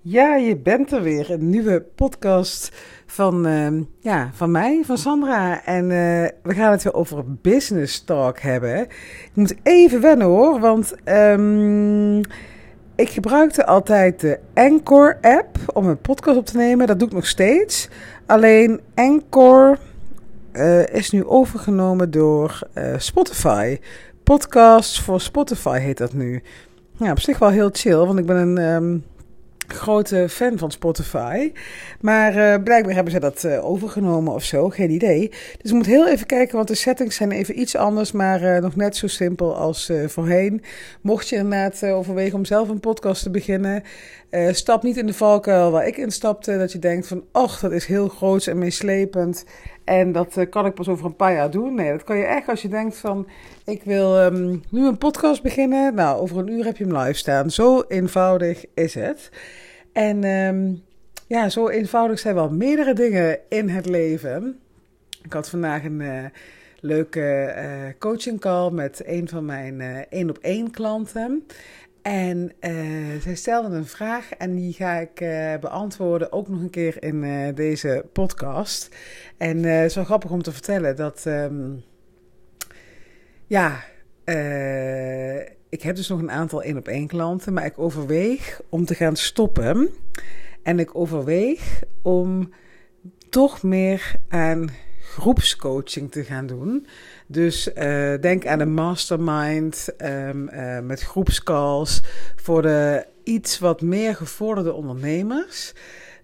Ja, je bent er weer. Een nieuwe podcast van, uh, ja, van mij, van Sandra. En uh, we gaan het weer over business talk hebben. Ik moet even wennen hoor, want um, ik gebruikte altijd de Anchor app om een podcast op te nemen. Dat doe ik nog steeds. Alleen Anchor uh, is nu overgenomen door Spotify. Podcasts voor Spotify heet dat nu. Ja, op zich wel heel chill, want ik ben een um, grote fan van Spotify. Maar uh, blijkbaar hebben ze dat uh, overgenomen of zo, geen idee. Dus ik moet heel even kijken, want de settings zijn even iets anders, maar uh, nog net zo simpel als voorheen. Mocht je inderdaad overwegen om zelf een podcast te beginnen, stap niet in de valkuil waar ik instapte. Dat je denkt van, och, dat is heel groot en meeslepend. En dat kan ik pas over een paar jaar doen. Nee, dat kan je echt als je denkt van... ik wil um, nu een podcast beginnen. Nou, over een uur heb je hem live staan. Zo eenvoudig is het. En um, ja, zo eenvoudig zijn wel meerdere dingen in het leven. Ik had vandaag een uh, leuke uh, coaching call met een van mijn één-op-één klanten. En zij stelde een vraag en die ga ik beantwoorden ook nog een keer in deze podcast. En wel grappig om te vertellen dat, um, ja, ik heb dus nog een aantal één op één klanten, maar ik overweeg om te gaan stoppen. En ik overweeg om toch meer aan groepscoaching te gaan doen. Dus uh, denk aan een mastermind um, uh, met groepscalls voor de iets wat meer gevorderde ondernemers.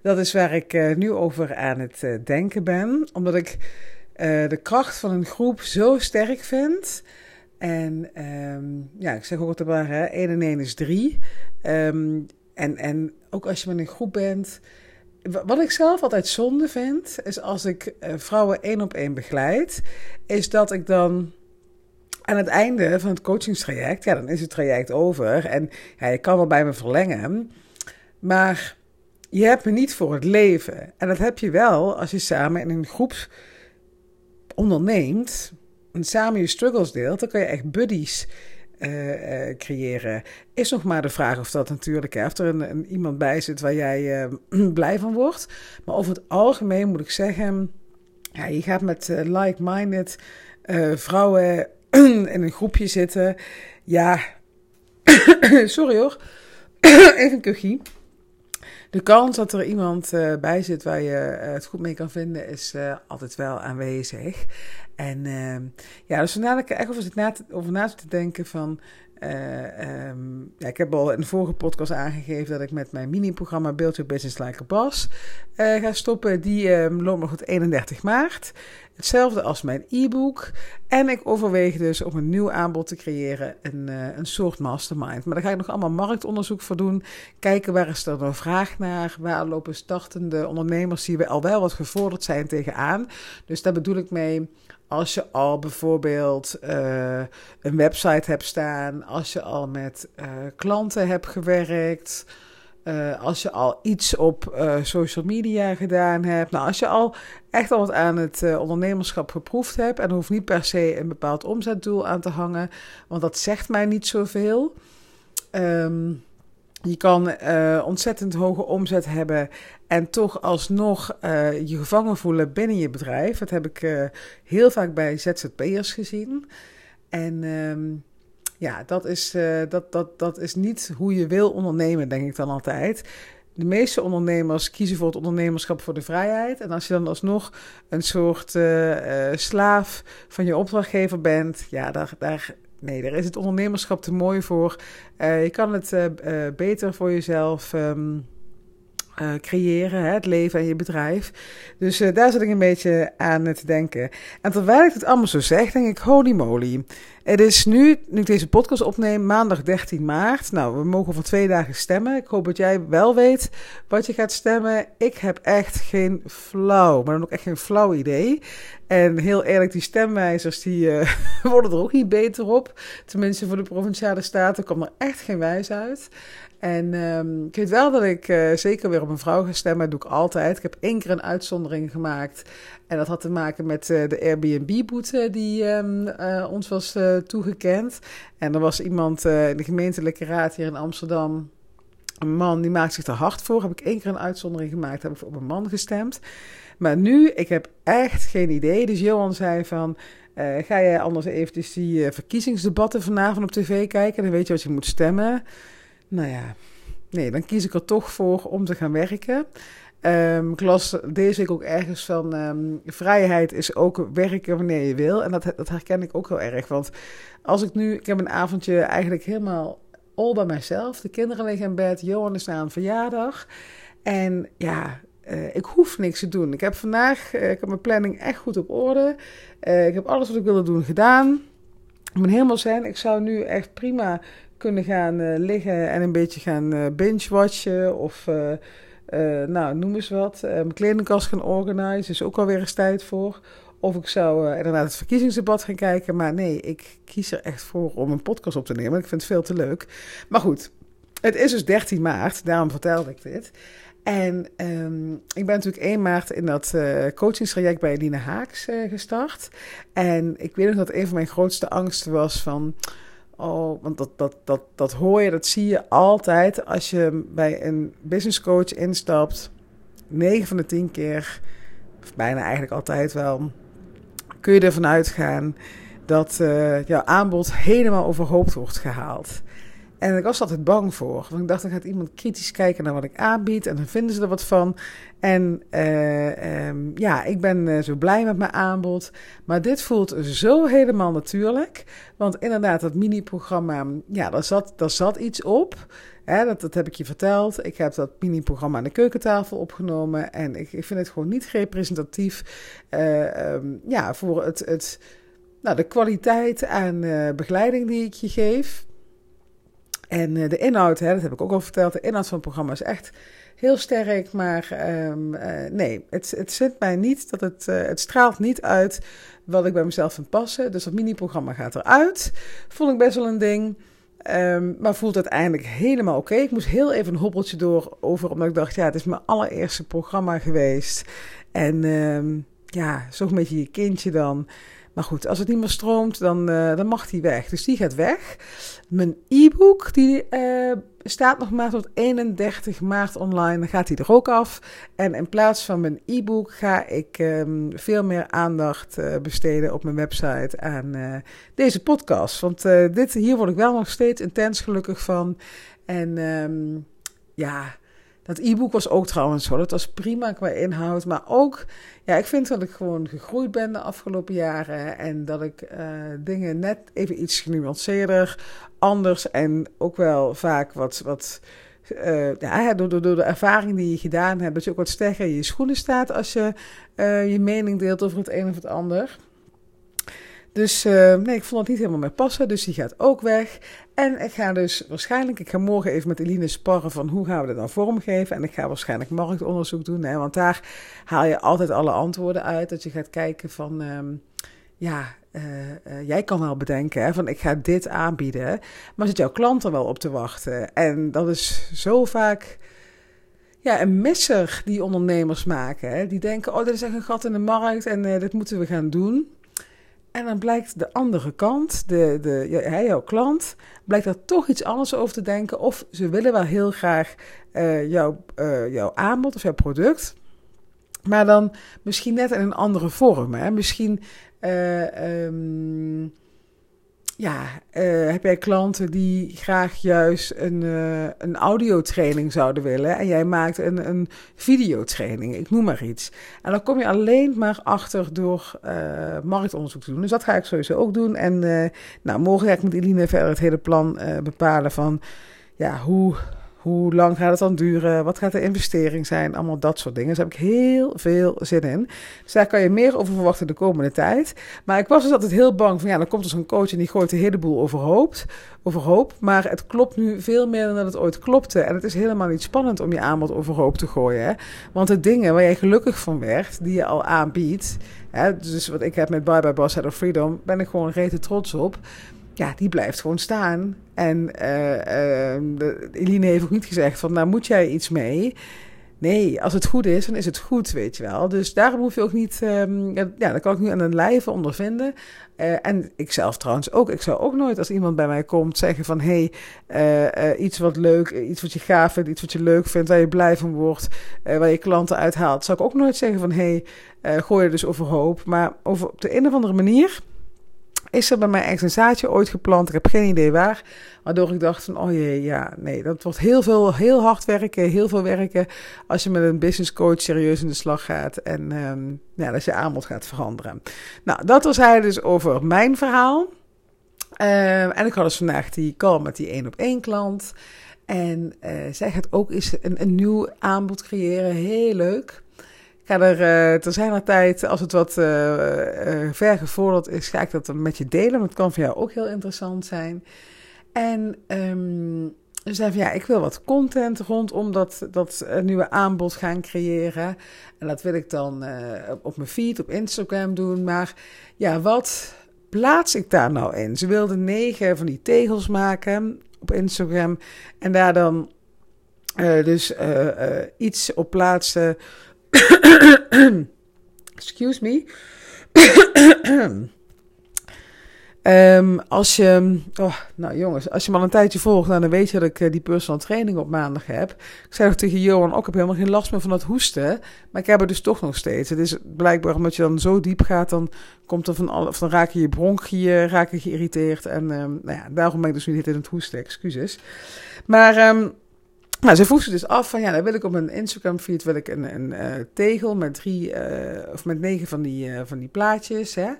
Dat is waar ik uh, nu over aan het denken ben, omdat ik de kracht van een groep zo sterk vind. En um, ja, ik zeg ook altijd maar, hè, 1 en 1 is 3. Um, en, en ook als je met een groep bent, wat ik zelf altijd zonde vind, is als ik uh, vrouwen één op één begeleid, is dat ik dan aan het einde van het coachingstraject, ja, dan is het traject over en ja, je kan wel bij me verlengen, maar je hebt me niet voor het leven. En dat heb je wel als je samen in een groep onderneemt samen je struggles deelt, dan kan je echt buddies uh, uh, creëren. Is nog maar de vraag of dat natuurlijk, hè, of er een, iemand bij zit waar jij uh, blij van wordt. Maar over het algemeen moet ik zeggen, ja, je gaat met like-minded vrouwen in een groepje zitten. Ja, sorry hoor, even een kuchie. De kans dat er iemand bij zit waar je het goed mee kan vinden, is altijd wel aanwezig. En ehm, ja, dus vandaar dat ik echt over na te, denken van... Um, ja, ik heb al in de vorige podcast aangegeven dat ik met mijn mini-programma Build Your Business Like a Boss ga stoppen. Die um, loopt nog tot 31 maart. Hetzelfde als mijn e-book. En ik overweeg dus om een nieuw aanbod te creëren, een, uh, een soort mastermind. Maar daar ga ik nog allemaal marktonderzoek voor doen. Kijken waar is er nou vraag naar? Waar lopen startende ondernemers die al wel wat gevorderd zijn tegenaan? Dus daar bedoel ik mee als je al bijvoorbeeld uh, een website hebt staan, als je al met uh, klanten hebt gewerkt, uh, als je al iets op social media gedaan hebt, nou, als je al echt al wat aan het ondernemerschap geproefd hebt, en hoeft niet per se een bepaald omzetdoel aan te hangen, want dat zegt mij niet zoveel. Um, je kan uh, ontzettend hoge omzet hebben en toch alsnog uh, je gevangen voelen binnen je bedrijf. Dat heb ik uh, heel vaak bij ZZP'ers gezien. En um, ja, dat is, dat, dat, dat is niet hoe je wil ondernemen, denk ik dan altijd. De meeste ondernemers kiezen voor het ondernemerschap voor de vrijheid. En als je dan alsnog een soort slaaf van je opdrachtgever bent, ja, daar, daar nee, daar is het ondernemerschap te mooi voor. Uh, je kan het uh, uh, beter voor jezelf um, creëren, hè, het leven en je bedrijf. Dus daar zit ik een beetje aan te denken. En terwijl ik het allemaal zo zeg, denk ik, holy moly. Het is nu, nu ik deze podcast opneem, maandag 13 maart. Nou, we mogen voor twee dagen stemmen. Ik hoop dat jij wel weet wat je gaat stemmen. Ik heb echt geen flauw, maar dan ook echt geen flauw idee. En heel eerlijk, die stemwijzers die worden er ook niet beter op. Tenminste, voor de provinciale staten komt er echt geen wijs uit. En um, ik weet wel dat ik uh, zeker weer op een vrouw ga stemmen. Dat doe ik altijd. Ik heb één keer een uitzondering gemaakt. En dat had te maken met uh, de Airbnb-boete die um, uh, ons was toegekend. En er was iemand in de gemeentelijke raad hier in Amsterdam Een man die maakt zich er hard voor. Heb ik één keer een uitzondering gemaakt, heb ik op een man gestemd. Maar nu, ik heb echt geen idee. Dus Johan zei van, ga jij anders eventjes die verkiezingsdebatten vanavond op tv kijken? Dan weet je wat je moet stemmen. Nou ja, nee, dan kies ik er toch voor om te gaan werken. Um, ik las deze week ook ergens van um, vrijheid is ook werken wanneer je wil. En dat, dat herken ik ook heel erg. Want als ik nu, ik heb een avondje eigenlijk helemaal all by myself. De kinderen liggen in bed, Johan is na een verjaardag. En ja, uh, ik hoef niks te doen. Ik heb vandaag, uh, ik heb mijn planning echt goed op orde. Uh, ik heb alles wat ik wilde doen gedaan. Ik ben helemaal zen. Ik zou nu echt prima kunnen gaan liggen en een beetje gaan binge-watchen of... nou, noem eens wat. mijn kledingkast gaan organiseren. Is ook alweer eens tijd voor. Of ik zou uh, inderdaad het verkiezingsdebat gaan kijken. Maar nee, ik kies er echt voor om een podcast op te nemen. Ik vind het veel te leuk. Maar goed, het is dus 13 maart. Daarom vertelde ik dit. En um, ik ben natuurlijk 1 maart in dat uh, coachingstraject bij Eline Haaks uh, gestart. En ik weet nog dat een van mijn grootste angsten was van... Oh, want dat, dat, dat, dat hoor je, dat zie je altijd als je bij een business coach instapt. 9 van de 10 keer, of bijna eigenlijk altijd wel, kun je ervan uitgaan dat uh, jouw aanbod helemaal overhoop wordt gehaald. En ik was altijd bang voor. Want ik dacht, dan gaat iemand kritisch kijken naar wat ik aanbied. En dan vinden ze er wat van. En uh, um, ja, ik ben uh, zo blij met mijn aanbod. Maar dit voelt zo helemaal natuurlijk. Want inderdaad, dat mini-programma, ja, daar zat, daar zat iets op. Hè, dat, dat heb ik je verteld. Ik heb dat mini-programma aan de keukentafel opgenomen. En ik, ik vind het gewoon niet representatief uh, um, ja, voor het, het, nou, de kwaliteit aan begeleiding die ik je geef. En uh, de inhoud, hè, dat heb ik ook al verteld, de inhoud van het programma is echt heel sterk. Maar um, uh, nee, het, het zit mij niet, dat het, uh, het straalt niet uit wat ik bij mezelf vind passen. Dus dat mini-programma gaat eruit. Vond ik best wel een ding. Um, maar voelt uiteindelijk helemaal oké. Ik moest heel even een hobbeltje door over, omdat ik dacht, ja, het is mijn allereerste programma geweest. En um, ja, zo'n beetje je kindje dan. Maar goed, als het niet meer stroomt, dan, uh, dan mag die weg. Dus die gaat weg. Mijn e-book, die uh, staat nog maar tot 31 maart online. Dan gaat die er ook af. En in plaats van mijn e-book ga ik um, veel meer aandacht uh, besteden op mijn website aan deze podcast. Want dit, hier word ik wel nog steeds intens gelukkig van. En um, ja dat e-book was ook trouwens zo. Dat was prima qua inhoud. Maar ook, ja, ik vind dat ik gewoon gegroeid ben de afgelopen jaren. En dat ik uh, dingen net even iets genuanceerder, anders en ook wel vaak wat. wat uh, ja, door, door, door de ervaring die je gedaan hebt, dat je ook wat sterker in je schoenen staat als je uh, je mening deelt over het een of het ander. Dus nee, ik vond het niet helemaal meer passen. Dus die gaat ook weg. En ik ga dus waarschijnlijk, ik ga morgen even met Eline sparren van hoe gaan we dat dan vormgeven. En ik ga waarschijnlijk marktonderzoek doen. Hè, want daar haal je altijd alle antwoorden uit. Dat je gaat kijken van, um, ja, uh, uh, jij kan wel bedenken hè, van ik ga dit aanbieden. Maar zit jouw klant er wel op te wachten? En dat is zo vaak ja, een misser die ondernemers maken. Hè? Die denken, oh, dit is echt een gat in de markt en uh, dit moeten we gaan doen. En dan blijkt de andere kant, de, de, jouw klant, blijkt daar toch iets anders over te denken. Of ze willen wel heel graag uh, jouw, uh, jouw aanbod of jouw product. Maar dan misschien net in een andere vorm. Hè? Misschien uh, um, ja, uh, heb jij klanten die graag juist een, uh, een audiotraining zouden willen en jij maakt een, een videotraining, ik noem maar iets. En dan kom je alleen maar achter door uh, marktonderzoek te doen. Dus dat ga ik sowieso ook doen. En nou, morgen ga ik met Eline verder het hele plan bepalen van ja, hoe hoe lang gaat het dan duren? Wat gaat de investering zijn? Allemaal dat soort dingen. Dus daar heb ik heel veel zin in. Dus daar kan je meer over verwachten de komende tijd. Maar ik was dus altijd heel bang van ja, dan komt er zo'n coach en die gooit de hele boel overhoop. overhoop. Maar het klopt nu veel meer dan het ooit klopte. En het is helemaal niet spannend om je aanbod overhoop te gooien. Hè? Want de dingen waar jij gelukkig van werd, die je al aanbiedt. Hè, dus wat ik heb met Bye Bye Boss Head of Freedom, ben ik gewoon rete trots op ja, die blijft gewoon staan. En uh, uh, Eline heeft ook niet gezegd van, nou moet jij iets mee? Nee, als het goed is, dan is het goed, weet je wel. Dus daarom hoef je ook niet, um, ja, dat kan ik nu aan een lijve ondervinden. Uh, en ik zelf trouwens ook. Ik zou ook nooit als iemand bij mij komt zeggen van... hé, hey, uh, iets wat leuk, iets wat je gaaf vindt, iets wat je leuk vindt... waar je blij van wordt, waar je klanten uithaalt... zou ik ook nooit zeggen van... hé, hey, gooi je dus overhoop. Maar op de een of andere manier is er bij mij echt een zaadje ooit geplant. Ik heb geen idee waar. Waardoor ik dacht van, oh jee, ja, nee, dat wordt heel veel, heel hard werken, heel veel werken. Als je met een business coach serieus in de slag gaat en um, dat je aanbod gaat veranderen. Nou, dat was hij dus over mijn verhaal. Uh, en ik had dus vandaag die call met die één op één klant. En uh, zij gaat ook eens een, een nieuw aanbod creëren. Heel leuk. Ga er uh, zijner tijd, als het wat uh, ver gevorderd is, ga ik dat met je delen. Want het kan voor jou ook heel interessant zijn. En um, ze zei van ja, ik wil wat content rondom dat, dat nieuwe aanbod gaan creëren. En dat wil ik dan op mijn feed, op Instagram doen. Maar ja, wat plaats ik daar nou in? Ze wilde negen van die tegels maken op Instagram. En daar dan dus iets op plaatsen Excuse me. um, als je, oh, nou jongens, als je me al een tijdje volgt, nou, dan weet je dat ik uh, die personal training op maandag heb. Ik zei nog tegen Johan, ook ik heb helemaal geen last meer van dat hoesten, maar ik heb het dus toch nog steeds. Het is blijkbaar omdat je dan zo diep gaat, dan komt er van alle, of dan raken je bronchieën raken geïrriteerd en um, nou ja, daarom ben ik dus nu in het hoesten, excuses. Maar um, nou, ze vroeg ze dus af van ja, dan wil ik op mijn Instagram feed wil ik een, een uh, tegel met drie uh, of met negen van die, uh, van die plaatjes. Hè?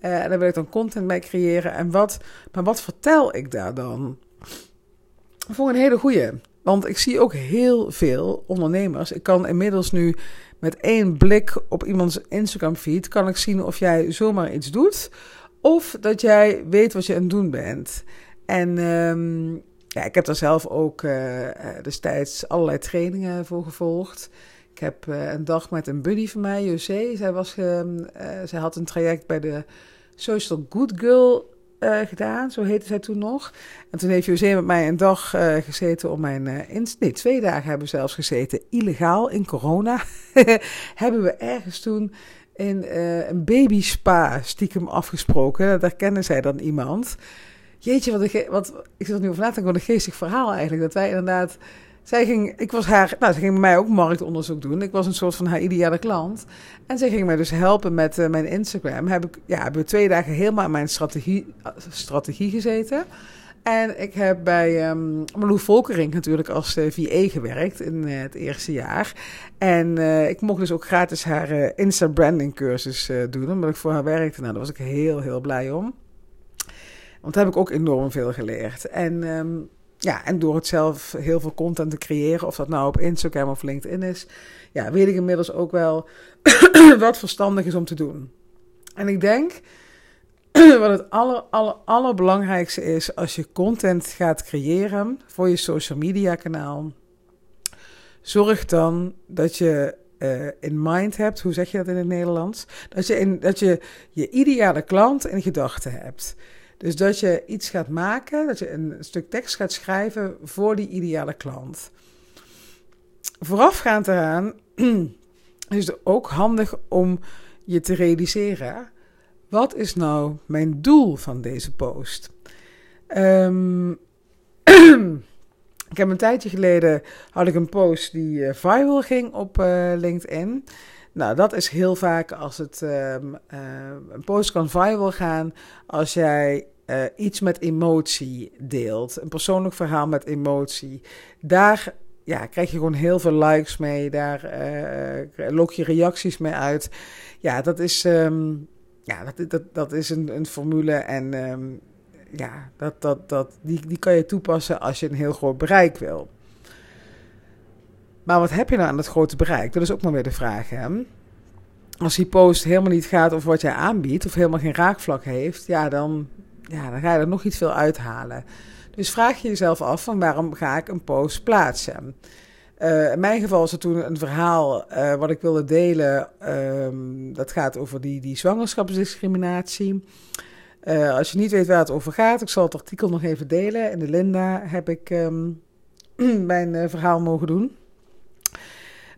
en daar wil ik dan content mee creëren. En wat, maar wat vertel ik daar dan? Voor een hele goeie. Want ik zie ook heel veel ondernemers. Ik kan inmiddels nu met één blik op iemands Instagram feed kan ik zien of jij zomaar iets doet. Of dat jij weet wat je aan het doen bent. En um, ja, ik heb daar zelf ook uh, destijds allerlei trainingen voor gevolgd. Ik heb uh, een dag met een buddy van mij, José. Zij, was, uh, zij had een traject bij de Social Good Girl gedaan, zo heette zij toen nog. En toen heeft José met mij een dag gezeten om mijn... nee, twee dagen hebben we zelfs gezeten, illegaal in corona. hebben we ergens toen in een baby spa stiekem afgesproken. Daar kende zij dan iemand... Jeetje, wat, wat ik zit nu over na te wat een geestig verhaal eigenlijk. Dat wij inderdaad, zij ging, ik was haar, nou, ze ging mij ook marktonderzoek doen. Ik was een soort van haar ideale klant. En zij ging mij dus helpen met uh, mijn Instagram. Heb ik, ja, hebben we twee dagen helemaal aan mijn strategie, strategie gezeten. En ik heb bij um, Volkering natuurlijk als uh, VA gewerkt in het eerste jaar. En ik mocht dus ook gratis haar Insta-branding cursus doen, omdat ik voor haar werkte. Nou, daar was ik heel, heel blij om. Want daar heb ik ook enorm veel geleerd. En, um, ja, en door het zelf heel veel content te creëren, of dat nou op Instagram of LinkedIn is, ja, weet ik inmiddels ook wel wat verstandig is om te doen. En ik denk wat het aller, aller, allerbelangrijkste is als je content gaat creëren voor je social media kanaal. Zorg dan dat je uh, in mind hebt, hoe zeg je dat in het Nederlands? Dat je, in, dat je je ideale klant in gedachten hebt. Dus dat je iets gaat maken, dat je een stuk tekst gaat schrijven voor die ideale klant. Voorafgaand eraan is het ook handig om je te realiseren: wat is nou mijn doel van deze post? Um, ik heb een tijdje geleden had ik een post die uh, viral ging op uh, LinkedIn. Nou, dat is heel vaak als het um, uh, een post kan viral gaan als jij uh, iets met emotie deelt. Een persoonlijk verhaal met emotie. Daar ja, krijg je gewoon heel veel likes mee. Daar uh, lok je reacties mee uit. Ja, dat is, um, ja, dat, dat, dat is een, een formule. En ja, dat, dat, dat, die, die kan je toepassen als je een heel groot bereik wil. Maar wat heb je nou aan dat grote bereik? Dat is ook maar weer de vraag. Hè? Als die post helemaal niet gaat over wat jij aanbiedt, of helemaal geen raakvlak heeft, ja, dan, ja, dan ga je er nog iets veel uithalen. Dus vraag je jezelf af van waarom ga ik een post plaatsen? Uh, in mijn geval is er toen een verhaal uh, wat ik wilde delen. Uh, dat gaat over die, die zwangerschapsdiscriminatie. Uh, als je niet weet waar het over gaat, ik zal het artikel nog even delen. In de Linda heb ik um, mijn verhaal mogen doen.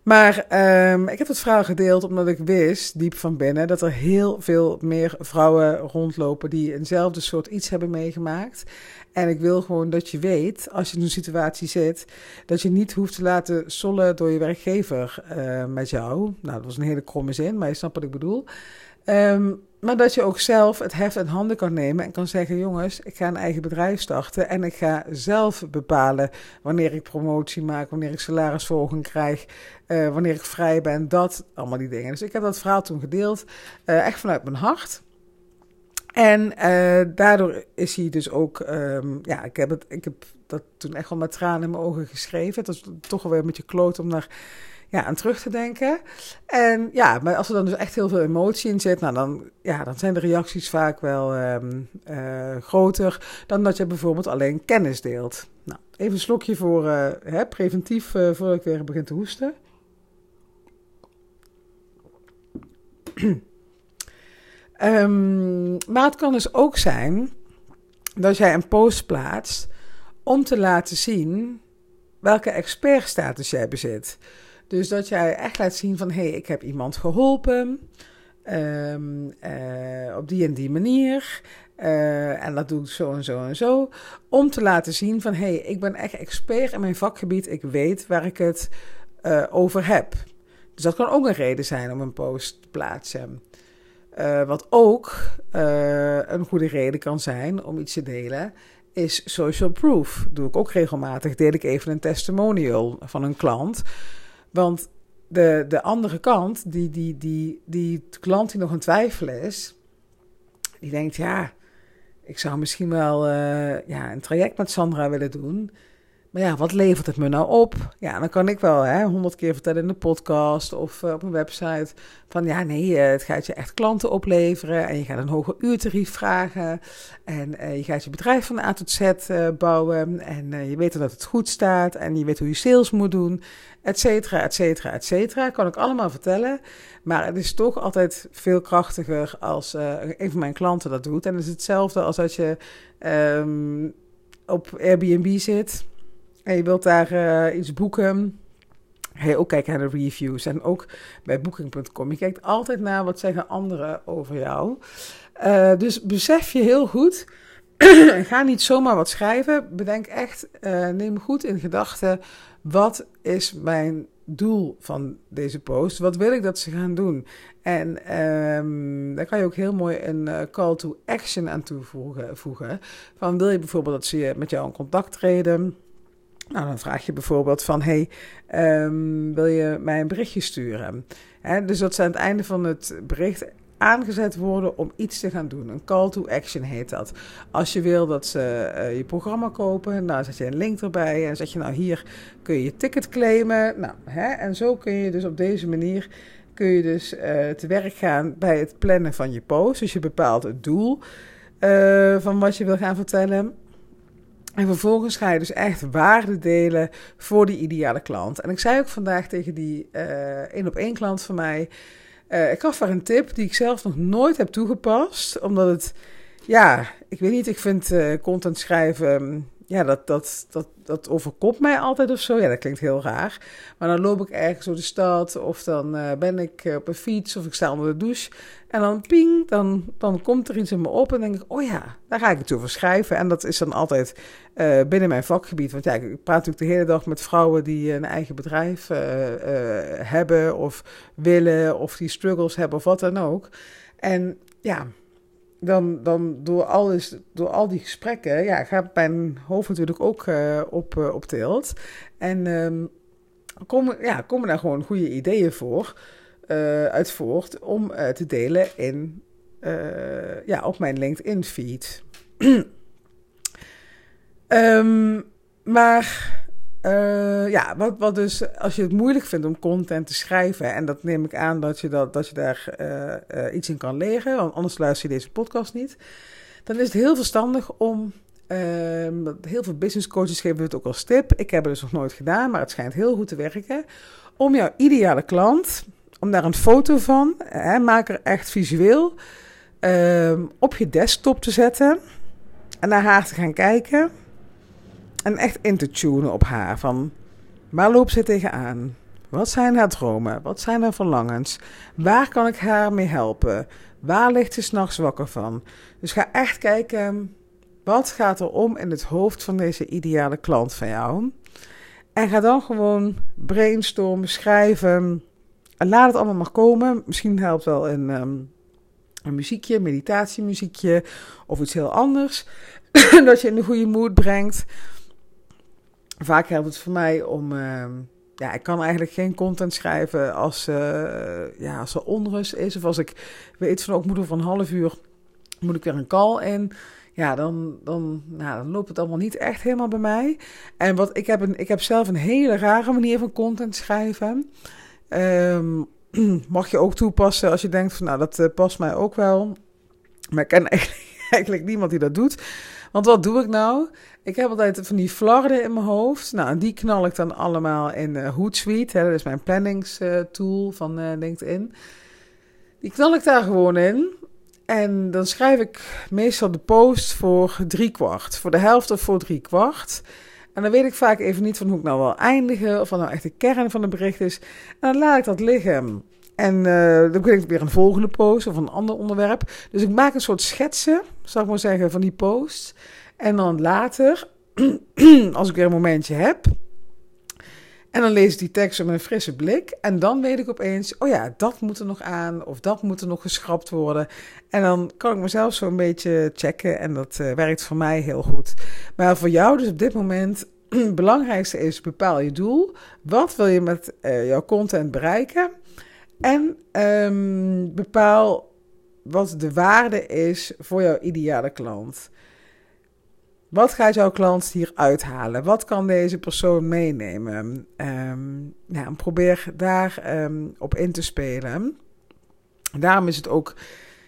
Maar um, ik heb het verhaal gedeeld omdat ik wist, diep van binnen, dat er heel veel meer vrouwen rondlopen die eenzelfde soort iets hebben meegemaakt. En ik wil gewoon dat je weet, als je in een situatie zit, dat je niet hoeft te laten sollen door je werkgever uh, met jou. Nou, dat was een hele kromme zin, maar je snapt wat ik bedoel. Um, maar dat je ook zelf het heft in handen kan nemen en kan zeggen: jongens, ik ga een eigen bedrijf starten en ik ga zelf bepalen wanneer ik promotie maak, wanneer ik salarisverhoging krijg, uh, wanneer ik vrij ben, dat, allemaal die dingen. Dus ik heb dat verhaal toen gedeeld, uh, echt vanuit mijn hart. En uh, daardoor is hij dus ook, um, ja, ik heb, het, ik heb dat toen echt wel met tranen in mijn ogen geschreven. Het was toch wel weer een beetje kloot om naar ja, aan terug te denken. En ja, maar als er dan dus echt heel veel emotie in zit, nou dan, ja, dan zijn de reacties vaak wel um, uh, groter dan dat je bijvoorbeeld alleen kennis deelt. Nou, even een slokje voor uh, hè, preventief uh, voordat ik weer begin te hoesten. um, maar het kan dus ook zijn dat jij een post plaatst om te laten zien welke expertstatus jij bezit. Dus dat jij echt laat zien van, hé, hey, ik heb iemand geholpen. Um, uh, op die en die manier. Uh, en dat doe ik zo en zo en zo. Om te laten zien van, hé, hey, ik ben echt expert in mijn vakgebied. Ik weet waar ik het uh, over heb. Dus dat kan ook een reden zijn om een post te plaatsen. wat ook een goede reden kan zijn om iets te delen, is social proof. doe ik ook regelmatig. Deel ik even een testimonial van een klant. Want de, de andere kant, die, die, die, die klant die nog een twijfel is, die denkt, ja, ik zou misschien wel uh, ja, een traject met Sandra willen doen. Maar ja, wat levert het me nou op? Ja, dan kan ik wel honderd keer vertellen in de podcast of uh, op een website. Van ja, nee, uh, het gaat je echt klanten opleveren. En je gaat een hoger uurtarief vragen. En uh, je gaat je bedrijf van A tot Z bouwen. En je weet dat het goed staat. En je weet hoe je sales moet doen. Et cetera, et cetera, et cetera. Kan ik allemaal vertellen. Maar het is toch altijd veel krachtiger als een van mijn klanten dat doet. En het is hetzelfde als als je um, op Airbnb zit en je wilt daar uh, iets boeken, ga je ook kijken naar de reviews. En ook bij booking.com. Je kijkt altijd naar wat zeggen anderen over jou. Uh, dus besef je heel goed. ga niet zomaar wat schrijven. Bedenk echt, uh, neem goed in gedachten. Wat is mijn doel van deze post? Wat wil ik dat ze gaan doen? En um, daar kan je ook heel mooi een call to action aan toevoegen. Voegen. Van wil je bijvoorbeeld dat ze met jou in contact treden? Nou, dan vraag je bijvoorbeeld van, hey, um, wil je mij een berichtje sturen? Dus dat ze aan het einde van het bericht aangezet worden om iets te gaan doen. Een call to action heet dat. Als je wil dat ze uh, je programma kopen, nou zet je een link erbij en zeg je nou hier kun je je ticket claimen. Nou, en zo kun je dus op deze manier kun je dus uh, te werk gaan bij het plannen van je post. Dus je bepaalt het doel uh, van wat je wil gaan vertellen. En vervolgens ga je dus echt waarde delen voor die ideale klant. En ik zei ook vandaag tegen die één op één klant van mij. Uh, ik gaf haar een tip die ik zelf nog nooit heb toegepast. Omdat het, ja, ik weet niet, ik vind uh, content schrijven ja, dat, dat, dat, dat overkomt mij altijd of zo. Ja, dat klinkt heel raar. Maar dan loop ik ergens door de stad of dan uh, ben ik op een fiets of ik sta onder de douche. En dan ping, dan, dan komt er iets in me op en denk ik, oh ja, daar ga ik het over schrijven. En dat is dan altijd uh, binnen mijn vakgebied. Want ja, ik praat natuurlijk de hele dag met vrouwen die een eigen bedrijf hebben of willen of die struggles hebben of wat dan ook. En ja, dan, dan door, alles, door al die gesprekken ja, gaat mijn hoofd natuurlijk ook uh, op, uh, op tilt. En um, komen, ja, komen daar gewoon goede ideeën voor, uh, uit voort om te delen in, ja, op mijn LinkedIn-feed. um, maar uh, ja, wat, wat dus, als je het moeilijk vindt om content te schrijven, en dat neem ik aan dat je, dat, dat je daar uh, uh, iets in kan leren, want anders luister je deze podcast niet, dan is het heel verstandig om, ehm, heel veel business coaches geven het ook als tip, ik heb het dus nog nooit gedaan, maar het schijnt heel goed te werken, om jouw ideale klant, om daar een foto van, hè, maak er echt visueel, ehm, op je desktop te zetten en naar haar te gaan kijken en echt in te tunen op haar. Van waar loopt ze tegenaan? Wat zijn haar dromen? Wat zijn haar verlangens? Waar kan ik haar mee helpen? Waar ligt ze s'nachts wakker van? Dus ga echt kijken, wat gaat er om in het hoofd van deze ideale klant van jou? En ga dan gewoon brainstormen, schrijven. En laat het allemaal maar komen. Misschien helpt wel een, ehm, een muziekje, meditatiemuziekje of iets heel anders. dat je in de goede mood brengt. Vaak helpt het voor mij om. Ehm, ja, ik kan eigenlijk geen content schrijven als, uh, ja, als er onrust is. Of als ik weet van ook moet over een half uur moet ik weer een call in. Ja, dan, dan, nou, dan loopt het allemaal niet echt helemaal bij mij. En wat ik heb, een, ik heb zelf een hele rare manier van content schrijven. Um, mag je ook toepassen als je denkt van nou dat uh, past mij ook wel. Maar ik ken eigenlijk niemand die dat doet. Want wat doe ik nou? Ik heb altijd van die flarden in mijn hoofd. Nou, en die knal ik dan allemaal in uh, Hootsuite. Hè, dat is mijn planningstool uh, van uh, LinkedIn. Die knal ik daar gewoon in. En dan schrijf ik meestal de post voor drie kwart. Voor de helft of voor drie kwart. En dan weet ik vaak even niet van hoe ik nou wil eindigen. Of wat nou echt de kern van het bericht is. En dan laat ik dat liggen. En uh, dan begin ik weer een volgende post of een ander onderwerp. Dus ik maak een soort schetsen, zou ik maar zeggen, van die post. En dan later, als ik weer een momentje heb, en dan lees ik die tekst met een frisse blik. En dan weet ik opeens, oh ja, dat moet er nog aan. Of dat moet er nog geschrapt worden. En dan kan ik mezelf zo een beetje checken. En dat uh, werkt voor mij heel goed. Maar voor jou dus op dit moment, het belangrijkste is, bepaal je doel. Wat wil je met uh, jouw content bereiken? En um, bepaal wat de waarde is voor jouw ideale klant. Wat gaat jouw klant hier uithalen? Wat kan deze persoon meenemen? Um, ja, probeer daar um, op in te spelen. Daarom is het ook,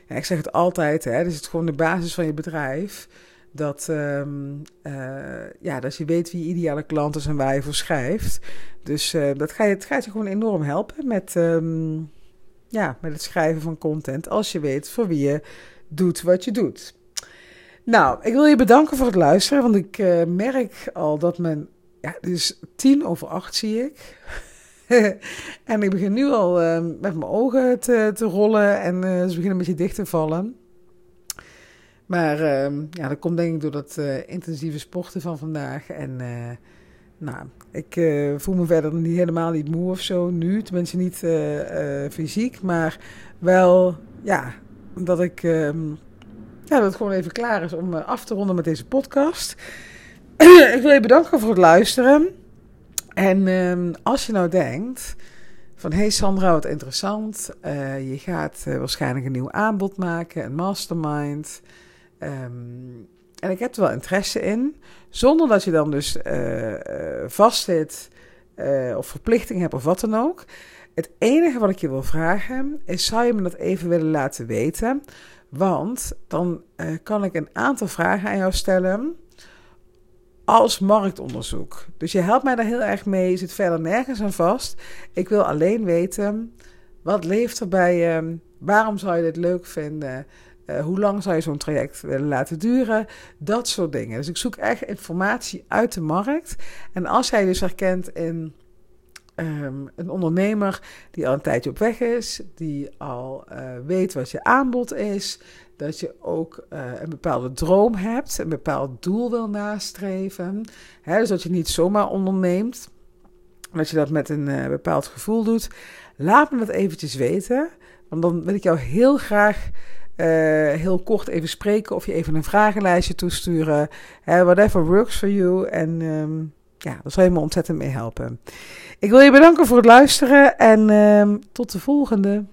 ik zeg het altijd, hè, is het gewoon de basis van je bedrijf. Dat, um, uh, ja, dat je weet wie je ideale klant is en waar je voor schrijft. Dus uh, dat ga je, het gaat je gewoon enorm helpen met, ja, met het schrijven van content. Als je weet voor wie je doet wat je doet. Nou, ik wil je bedanken voor het luisteren, want ik uh, merk al dat men, ja, het is tien over acht zie ik. en ik begin nu al uh, met mijn ogen te, te rollen en ze beginnen een beetje dicht te vallen. Maar ehm, ja, dat komt denk ik door dat intensieve sporten van vandaag. En nou, ik voel me verder niet helemaal niet moe of zo nu. Tenminste niet fysiek, maar wel, ja, dat ik ehm, ja, dat het gewoon even klaar is om eh, af te ronden met deze podcast. ik wil je bedanken voor het luisteren. En uh, als je nou denkt van hey Sandra, wat interessant. Uh, je gaat uh, waarschijnlijk een nieuw aanbod maken, een mastermind. Um, en ik heb er wel interesse in. Zonder dat je dan dus uh, vastzit of verplichting hebt of wat dan ook. Het enige wat ik je wil vragen is: zou je me dat even willen laten weten? Want dan kan ik een aantal vragen aan jou stellen als marktonderzoek. Dus je helpt mij daar heel erg mee. Je zit verder nergens aan vast. Ik wil alleen weten, wat leeft er bij je? Waarom zou je dit leuk vinden? Uh, hoe lang zou je zo'n traject willen laten duren? Dat soort dingen. Dus ik zoek echt informatie uit de markt. En als jij dus herkent in Um, een ondernemer die al een tijdje op weg is, die al uh, weet wat je aanbod is, dat je ook uh, een bepaalde droom hebt, een bepaald doel wil nastreven. Hè, dus dat je niet zomaar onderneemt, dat je dat met een bepaald gevoel doet. Laat me dat eventjes weten, want dan wil ik jou heel graag heel kort even spreken of je even een vragenlijstje toesturen. whatever works for you. En um, ja, daar zal je me ontzettend mee helpen. Ik wil je bedanken voor het luisteren en uh, tot de volgende.